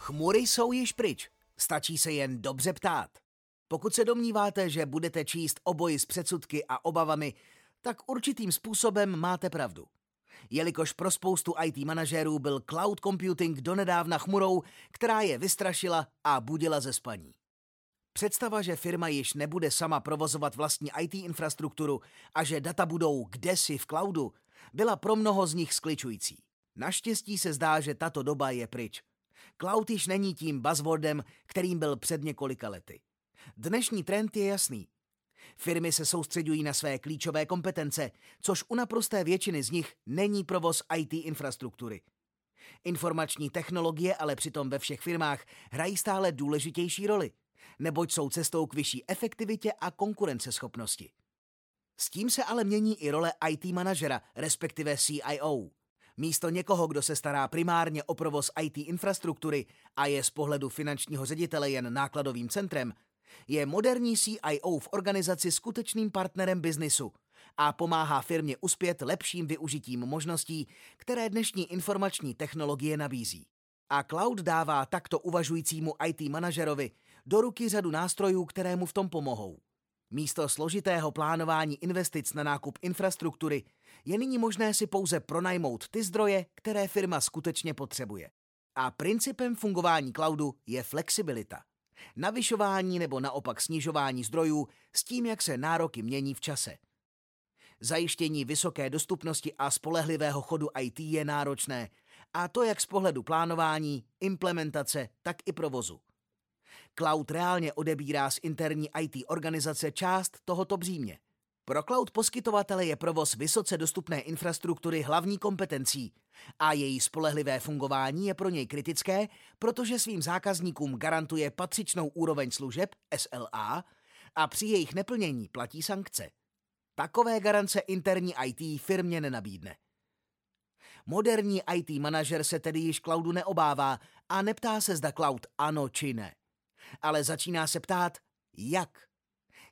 Chmury jsou již pryč, stačí se jen dobře ptát. Pokud se domníváte, že budete číst oboji s předsudky a obavami, tak určitým způsobem máte pravdu. Jelikož pro spoustu IT manažérů byl cloud computing donedávna chmurou, která je vystrašila a budila ze spaní. Představa, že firma již nebude sama provozovat vlastní IT infrastrukturu a že data budou kdesi v cloudu, byla pro mnoho z nich skličující. Naštěstí se zdá, že tato doba je pryč. Cloud již není tím buzzwordem, kterým byl před několika lety. Dnešní trend je jasný. Firmy se soustředují na své klíčové kompetence, což u naprosté většiny z nich není provoz IT infrastruktury. Informační technologie ale přitom ve všech firmách hrají stále důležitější roli, neboť jsou cestou k vyšší efektivitě a konkurenceschopnosti. S tím se ale mění i role IT manažera, respektive CIO. Místo někoho, kdo se stará primárně o provoz IT infrastruktury a je z pohledu finančního ředitele jen nákladovým centrem, je moderní CIO v organizaci skutečným partnerem biznisu a pomáhá firmě uspět lepším využitím možností, které dnešní informační technologie nabízí. A cloud dává takto uvažujícímu IT manažerovi do ruky řadu nástrojů, které mu v tom pomohou. Místo složitého plánování investic na nákup infrastruktury je nyní možné si pouze pronajmout ty zdroje, které firma skutečně potřebuje. A principem fungování cloudu je flexibilita. Navyšování nebo naopak snižování zdrojů s tím, jak se nároky mění v čase. Zajištění vysoké dostupnosti a spolehlivého chodu IT je náročné, a to jak z pohledu plánování, implementace, tak i provozu. Cloud reálně odebírá z interní IT organizace část tohoto břímě. Pro cloud poskytovatele je provoz vysoce dostupné infrastruktury hlavní kompetencí a její spolehlivé fungování je pro něj kritické, protože svým zákazníkům garantuje patřičnou úroveň služeb SLA a při jejich neplnění platí sankce. Takové garance interní IT firmě nenabídne. Moderní IT manažer se tedy již cloudu neobává a neptá se, zda cloud ano či ne ale začíná se ptát, jak.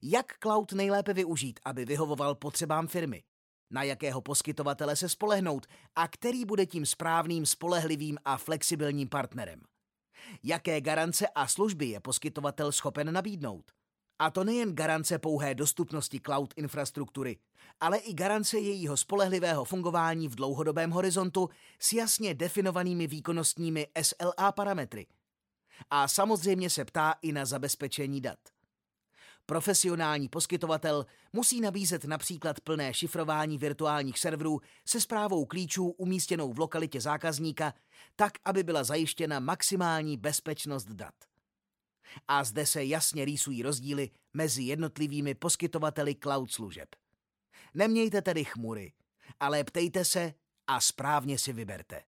Jak cloud nejlépe využít, aby vyhovoval potřebám firmy? Na jakého poskytovatele se spolehnout a který bude tím správným, spolehlivým a flexibilním partnerem? Jaké garance a služby je poskytovatel schopen nabídnout? A to nejen garance pouhé dostupnosti cloud infrastruktury, ale i garance jejího spolehlivého fungování v dlouhodobém horizontu s jasně definovanými výkonnostními SLA parametry – a samozřejmě se ptá i na zabezpečení dat. Profesionální poskytovatel musí nabízet například plné šifrování virtuálních serverů se zprávou klíčů umístěnou v lokalitě zákazníka, tak, aby byla zajištěna maximální bezpečnost dat. A zde se jasně rýsují rozdíly mezi jednotlivými poskytovateli cloud služeb. Nemějte tedy chmury, ale ptejte se a správně si vyberte.